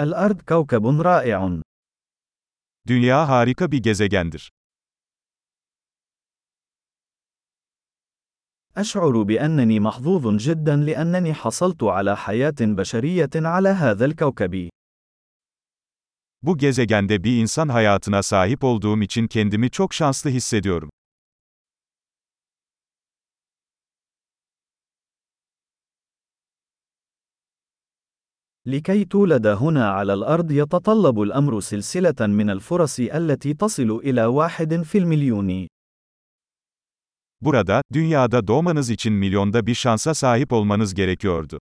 الأرض كوكب رائع. Dünya harika bir gezegendir. أشعر بأنني محظوظ جدا لأنني حصلت على حياة بشرية على هذا الكوكب. Bu gezegende bir insan hayatına sahip olduğum için kendimi çok şanslı hissediyorum. لكي تولد هنا على الأرض يتطلب الأمر سلسلة من الفرص التي تصل إلى واحد في المليون. Burada, dünyada doğmanız için milyonda bir şansa sahip olmanız gerekiyordu.